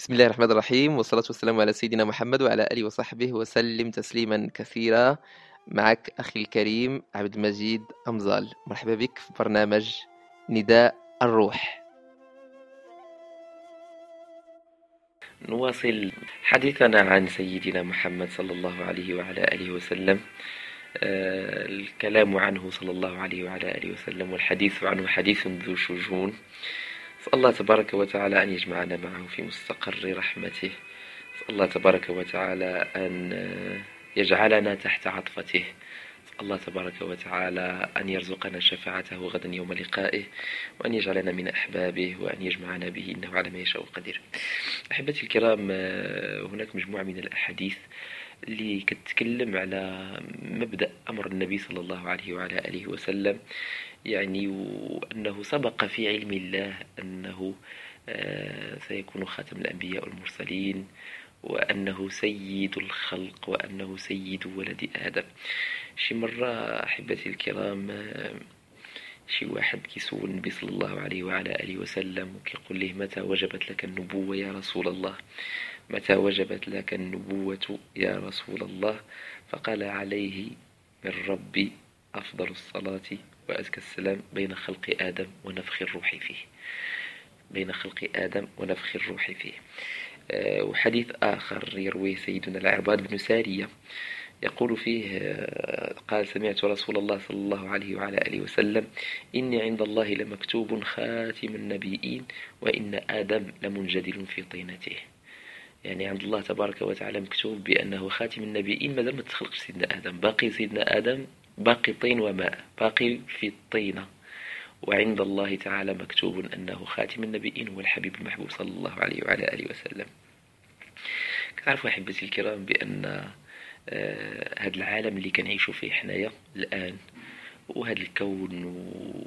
بسم الله الرحمن الرحيم والصلاة والسلام على سيدنا محمد وعلى آله وصحبه وسلم تسليما كثيرا. معك أخي الكريم عبد المجيد أمزال. مرحبا بك في برنامج نداء الروح. نواصل حديثنا عن سيدنا محمد صلى الله عليه وعلى آله وسلم. آه، الكلام عنه صلى الله عليه وعلى آله وسلم والحديث عنه حديث ذو شجون. أسأل الله تبارك وتعالى أن يجمعنا معه في مستقر رحمته. أسأل الله تبارك وتعالى أن يجعلنا تحت عطفته. الله تبارك وتعالى أن يرزقنا شفاعته غدا يوم لقائه وأن يجعلنا من أحبابه وأن يجمعنا به إنه على ما يشاء قدير. أحبتي الكرام هناك مجموعة من الأحاديث اللي كتكلم على مبدأ أمر النبي صلى الله عليه وعلى آله وسلم يعني وأنه سبق في علم الله أنه آه، سيكون خاتم الأنبياء والمرسلين وأنه سيد الخلق وأنه سيد ولد آدم. شي مرة أحبتي الكرام آه، شي واحد كيسول النبي صلى الله عليه وعلى آله وسلم وكيقول له متى وجبت لك النبوة يا رسول الله؟ متى وجبت لك النبوة يا رسول الله؟ فقال عليه من ربي أفضل الصلاة وأزكى السلام بين خلق آدم ونفخ الروح فيه. بين خلق آدم ونفخ الروح فيه. آه، وحديث آخر يرويه سيدنا العرباد بن سارية. يقول فيه آه، قال سمعت رسول الله صلى الله عليه وعلى آله وسلم إني عند الله لمكتوب خاتم النبيين وإن آدم لمنجدل في طينته. يعني عند الله تبارك وتعالى مكتوب بأنه خاتم النبيين مازال ما تخلقش سيدنا آدم. باقي سيدنا آدم باقي طين وماء باقي في الطينة وعند الله تعالى مكتوب أنه خاتم النبيين هو الحبيب المحبوب صلى الله عليه وعلى آله وسلم. كتعرفوا أحبتي الكرام بأن آه، هذا العالم اللي كنعيشوا فيه حنايا الآن وهذا الكون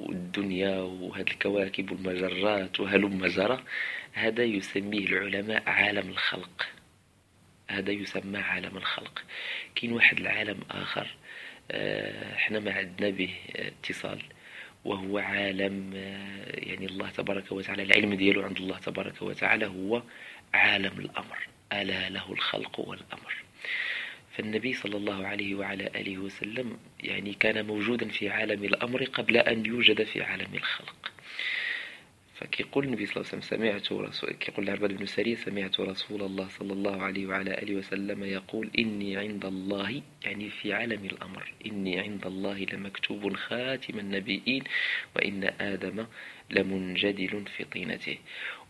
والدنيا وهذه الكواكب والمجرات وهلم جرى هذا يسميه العلماء عالم الخلق. هذا يسمى عالم الخلق. كاين واحد العالم آه، إحنا ما عندنا به اتصال وهو عالم آه، يعني الله تبارك وتعالى العلم ديالو عند الله تبارك وتعالى هو عالم الأمر. ألا له الخلق والأمر. فالنبي صلى الله عليه وعلى آله وسلم يعني كان موجودا في عالم الأمر قبل أن يوجد في عالم الخلق. فكيقول النبي صلى الله عليه وسلم سمعت رسول كيقول العباد بن سرية سمعت رسول الله صلى الله عليه وعلى آله وسلم يقول إني عند الله يعني في عالم الأمر إني عند الله لمكتوب خاتم النبيين وإن آدم لمنجدل في طينته.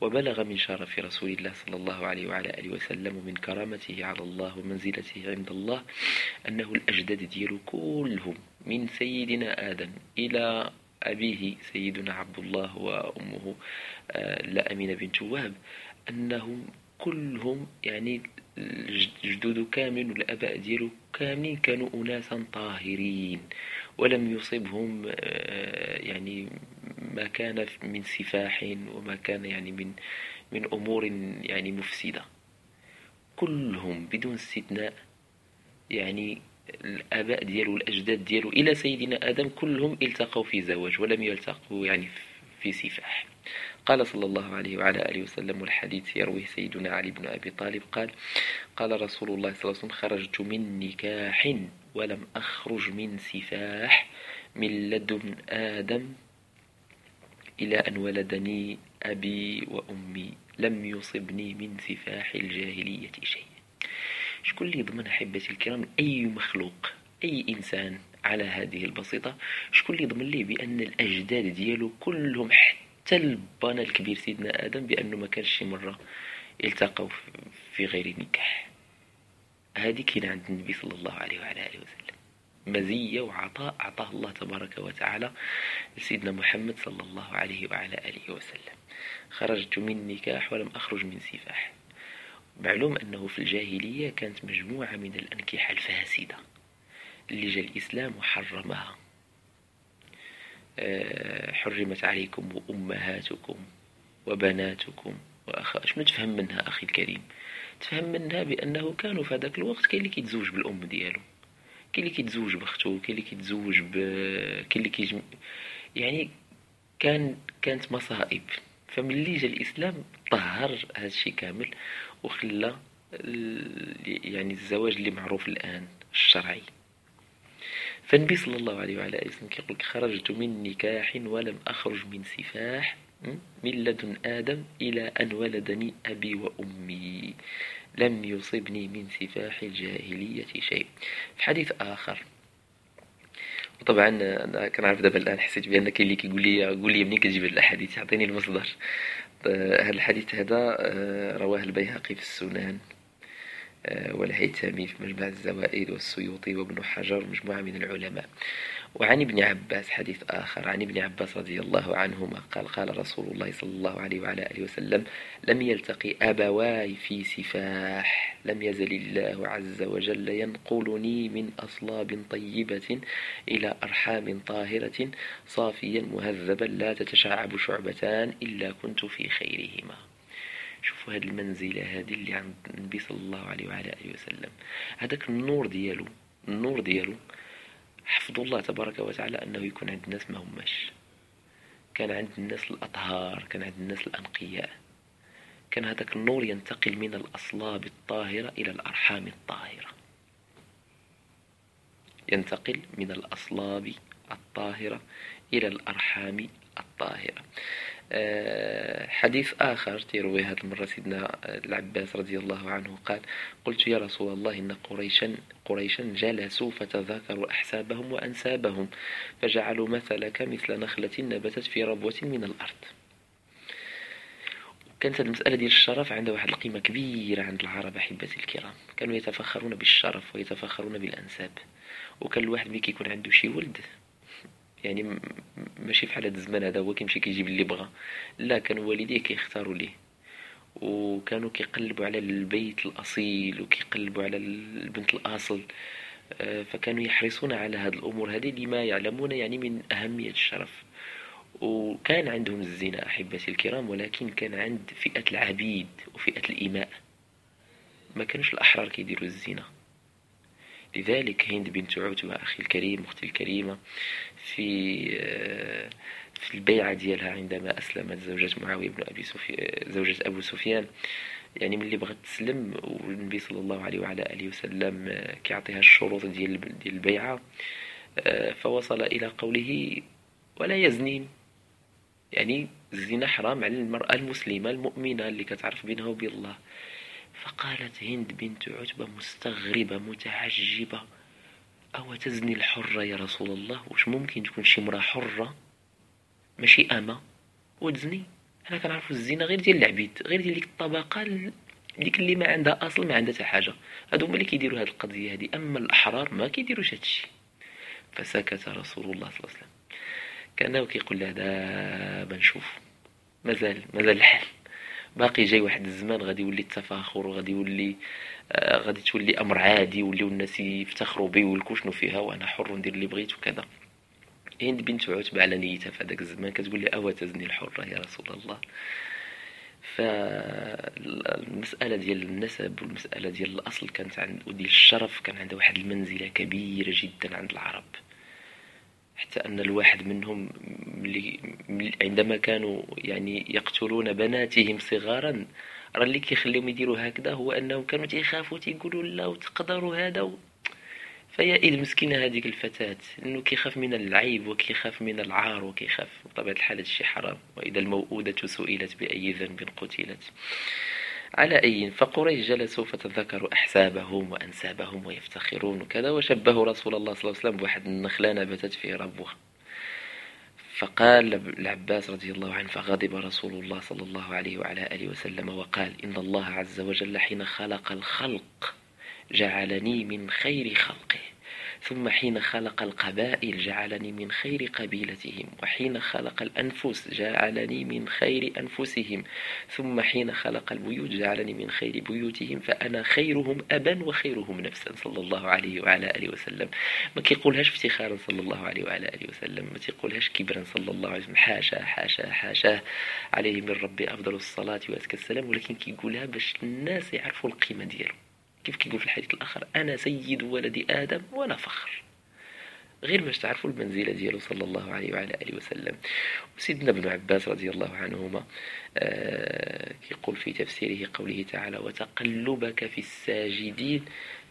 وبلغ من شرف رسول الله صلى الله عليه وعلى آله وسلم ومن كرامته على الله ومنزلته عند الله أنه الأجداد ديالو كلهم من سيدنا آدم إلى أبيه سيدنا عبد الله وأمه آه، لا أمينة بنت وهب أنهم كلهم يعني الجدود كامل والأباء ديالو كاملين كانوا أناسا طاهرين ولم يصبهم آه، يعني ما كان من سفاح وما كان يعني من من أمور يعني مفسدة. كلهم بدون استثناء يعني الآباء ديالو والأجداد ديالو إلى سيدنا آدم كلهم التقوا في زواج ولم يلتقوا يعني في سفاح. قال صلى الله عليه وعلى آله وسلم والحديث يرويه سيدنا علي بن أبي طالب قال قال رسول الله صلى الله عليه وسلم خرجت من نكاح ولم أخرج من سفاح من لدن آدم إلى أن ولدني أبي وأمي لم يصبني من سفاح الجاهلية شيء. شكون اللي يضمن أحبتي الكرام؟ أي مخلوق أي إنسان على هذه البسيطة شكون اللي يضمن ليه بأن الأجداد ديالو كلهم حتى البانا الكبير سيدنا آدم بأنه ما كانش شي مرة التقوا في غير نكاح هذه كاينة عند النبي صلى الله عليه وعلى آله وسلم. مزية وعطاء أعطاه الله تبارك وتعالى لسيدنا محمد صلى الله عليه وعلى آله وسلم. خرجت من نكاح ولم أخرج من سفاح. معلوم أنه في الجاهلية كانت مجموعة من الأنكحة الفاسدة اللي جاء الإسلام وحرمها. آه، حرمت عليكم أمهاتكم وبناتكم وأخا شنو تفهم منها أخي الكريم؟ تفهم منها بأنه كانوا في هذاك الوقت كاين اللي كيتزوج بالأم ديالو كاين اللي كيتزوج بأختو كاين اللي كيتزوج ب كاين اللي كيجم... يعني كان كانت مصائب. فملي جا الإسلام طهر هذا الشيء كامل وخلى يعني الزواج اللي معروف الآن الشرعي. فالنبي صلى الله عليه وعلى آله وسلم كيقول خرجت من نكاح ولم أخرج من سفاح من لدن آدم إلى أن ولدني أبي وأمي. لم يصبني من سفاح الجاهلية شيء. في حديث آخر وطبعا أنا كنعرف دابا الآن حسيت بأن كاين اللي كيقول لي قول لي منين كتجيب الاحاديث اعطيني المصدر. هذا الحديث هذا آه، رواه البيهقي في السنن آه، والهيثمي في مجمع الزوائد والسيوطي وابن حجر مجموعة من العلماء. وعن ابن عباس حديث آخر. عن ابن عباس رضي الله عنهما قال قال رسول الله صلى الله عليه وعلى آله وسلم لم يلتقي أبواي في سفاح لم يزل الله عز وجل ينقلني من أصلاب طيبة إلى أرحام طاهرة صافيا مهذبا لا تتشعب شعبتان إلا كنت في خيرهما. شوفوا هذه المنزلة هذه اللي عند النبي صلى الله عليه وعلى آله وسلم. هذاك النور ديالو النور ديالو حفظ الله تبارك وتعالى أنه يكون عند الناس ما هماش. كان عند الناس الأطهار كان عند الناس الأنقياء. كان هذاك النور ينتقل من الأصلاب الطاهرة إلى الأرحام الطاهرة. ينتقل من الأصلاب الطاهرة إلى الأرحام الطاهرة. آه، حديث آخر تروي هذه المرة سيدنا العباس رضي الله عنه قال قلت يا رسول الله إن قريشا قريشا جلسوا فتذاكروا أحسابهم وأنسابهم فجعلوا مثلك مثل نخلة نبتت في ربوة من الأرض. كانت المسألة ديال الشرف عندها واحد القيمة كبيرة عند العرب أحبتي الكرام. كانوا يتفخرون بالشرف ويتفخرون بالأنساب. وكان الواحد ملي كيكون عنده شي ولد يعني ماشي في هذا الزمان هذا هو كيمشي كيجيب اللي بغا. لا كانوا والديه كيختاروا ليه. وكانوا كيقلبوا على البيت الأصيل وكيقلبوا على البنت الأصل. آه، فكانوا يحرصون على هذه الأمور هذه لما يعلمون يعني من أهمية الشرف. وكان عندهم الزنا أحبتي الكرام ولكن كان عند فئة العبيد وفئة الإماء. ما كانوش الأحرار كيديروا الزنا لذلك هند بنت عتبة أخي الكريم أختي الكريمة في آه، في البيعة ديالها عندما أسلمت زوجة معاوية بن أبي سفيان زوجة أبو سفيان. يعني من اللي بغت تسلم والنبي صلى الله عليه وعلى آله وسلم آه، كيعطيها الشروط ديال ديال البيعة آه، فوصل إلى قوله ولا يزنين يعني الزنا حرام على المرأة المسلمة المؤمنة اللي كتعرف بينها وبين الله. فقالت هند بنت عتبة مستغربة متعجبة. أو تزني الحرة يا رسول الله؟ واش ممكن تكون شي مرأة حرة؟ ماشي أما. وتزني. حنا كنعرفو الزنا غير ديال العبيد غير ديال ديك الطبقة ديك اللي ما عندها أصل ما عندها حتى حاجة. هادو هما اللي كيديروا هاد القضية هادي. أما الأحرار ما كيديروش هادشي فسكت رسول الله صلى الله عليه وسلم. كأنه كيقول لها دابا نشوف مازال مازال الحال. باقي جاي واحد الزمان غادي يولي التفاخر وغادي يولي آه غادي تولي أمر عادي يوليو الناس يفتخروا بي ويقولوا شنو فيها وأنا حر ندير اللي بغيت وكذا. هند بنت عتبة على نيتها في هذاك الزمان كتقول لي أوا تزني الحرة يا رسول الله. فالمسألة ديال النسب والمسألة ديال الأصل كانت عند وديال الشرف كان عندها واحد المنزلة كبيرة جدا عند العرب. حتى أن الواحد منهم عندما كانوا يعني يقتلون بناتهم صغارا راه اللي كيخليهم يديروا هكذا هو أنهم كانوا تيخافوا تيقولوا لا وتقدروا هذا و... فيا المسكينة هذيك الفتاة؟ إنه كيخاف من العيب وكيخاف من العار وكيخاف بطبيعة الحال هادشي حرام وإذا الموؤودة سئلت بأي ذنب قتلت. على أي فقريش جلسوا فتذكروا أحسابهم وأنسابهم ويفتخرون وكذا وشبهوا رسول الله صلى الله عليه وسلم بواحد النخلة نبتت في ربوة فقال العباس رضي الله عنه فغضب رسول الله صلى الله عليه وعلى آله وسلم وقال إن الله عز وجل حين خلق الخلق جعلني من خير خلقه. ثم حين خلق القبائل جعلني من خير قبيلتهم وحين خلق الأنفس جعلني من خير أنفسهم ثم حين خلق البيوت جعلني من خير بيوتهم فأنا خيرهم أبا وخيرهم نفسا صلى الله عليه وعلى آله وسلم. ما كيقولهاش افتخارا صلى الله عليه وعلى آله وسلم. ما تيقولهاش كبرا صلى الله عليه وسلم. حاشا حاشا حاشا. عليه من ربي أفضل الصلاة وأزكى السلام. ولكن كيقولها باش الناس يعرفوا القيمة ديالو كيف كيقول في الحديث الآخر؟ أنا سيد ولد آدم وأنا فخر. غير باش تعرفوا المنزلة ديالو صلى الله عليه وعلى آله وسلم. وسيدنا ابن عباس رضي الله عنهما آه يقول في تفسيره قوله تعالى وتقلبك في الساجدين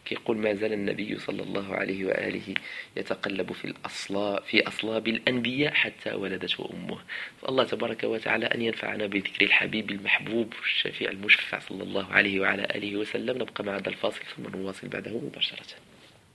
كيقول ما زال النبي صلى الله عليه وآله يتقلب في الأصلاب في أصلاب الأنبياء حتى ولدته أمه. فالله تبارك وتعالى أن ينفعنا بذكر الحبيب المحبوب الشفيع المشفع صلى الله عليه وعلى آله وسلم. نبقى مع هذا الفاصل ثم نواصل بعده مباشرة.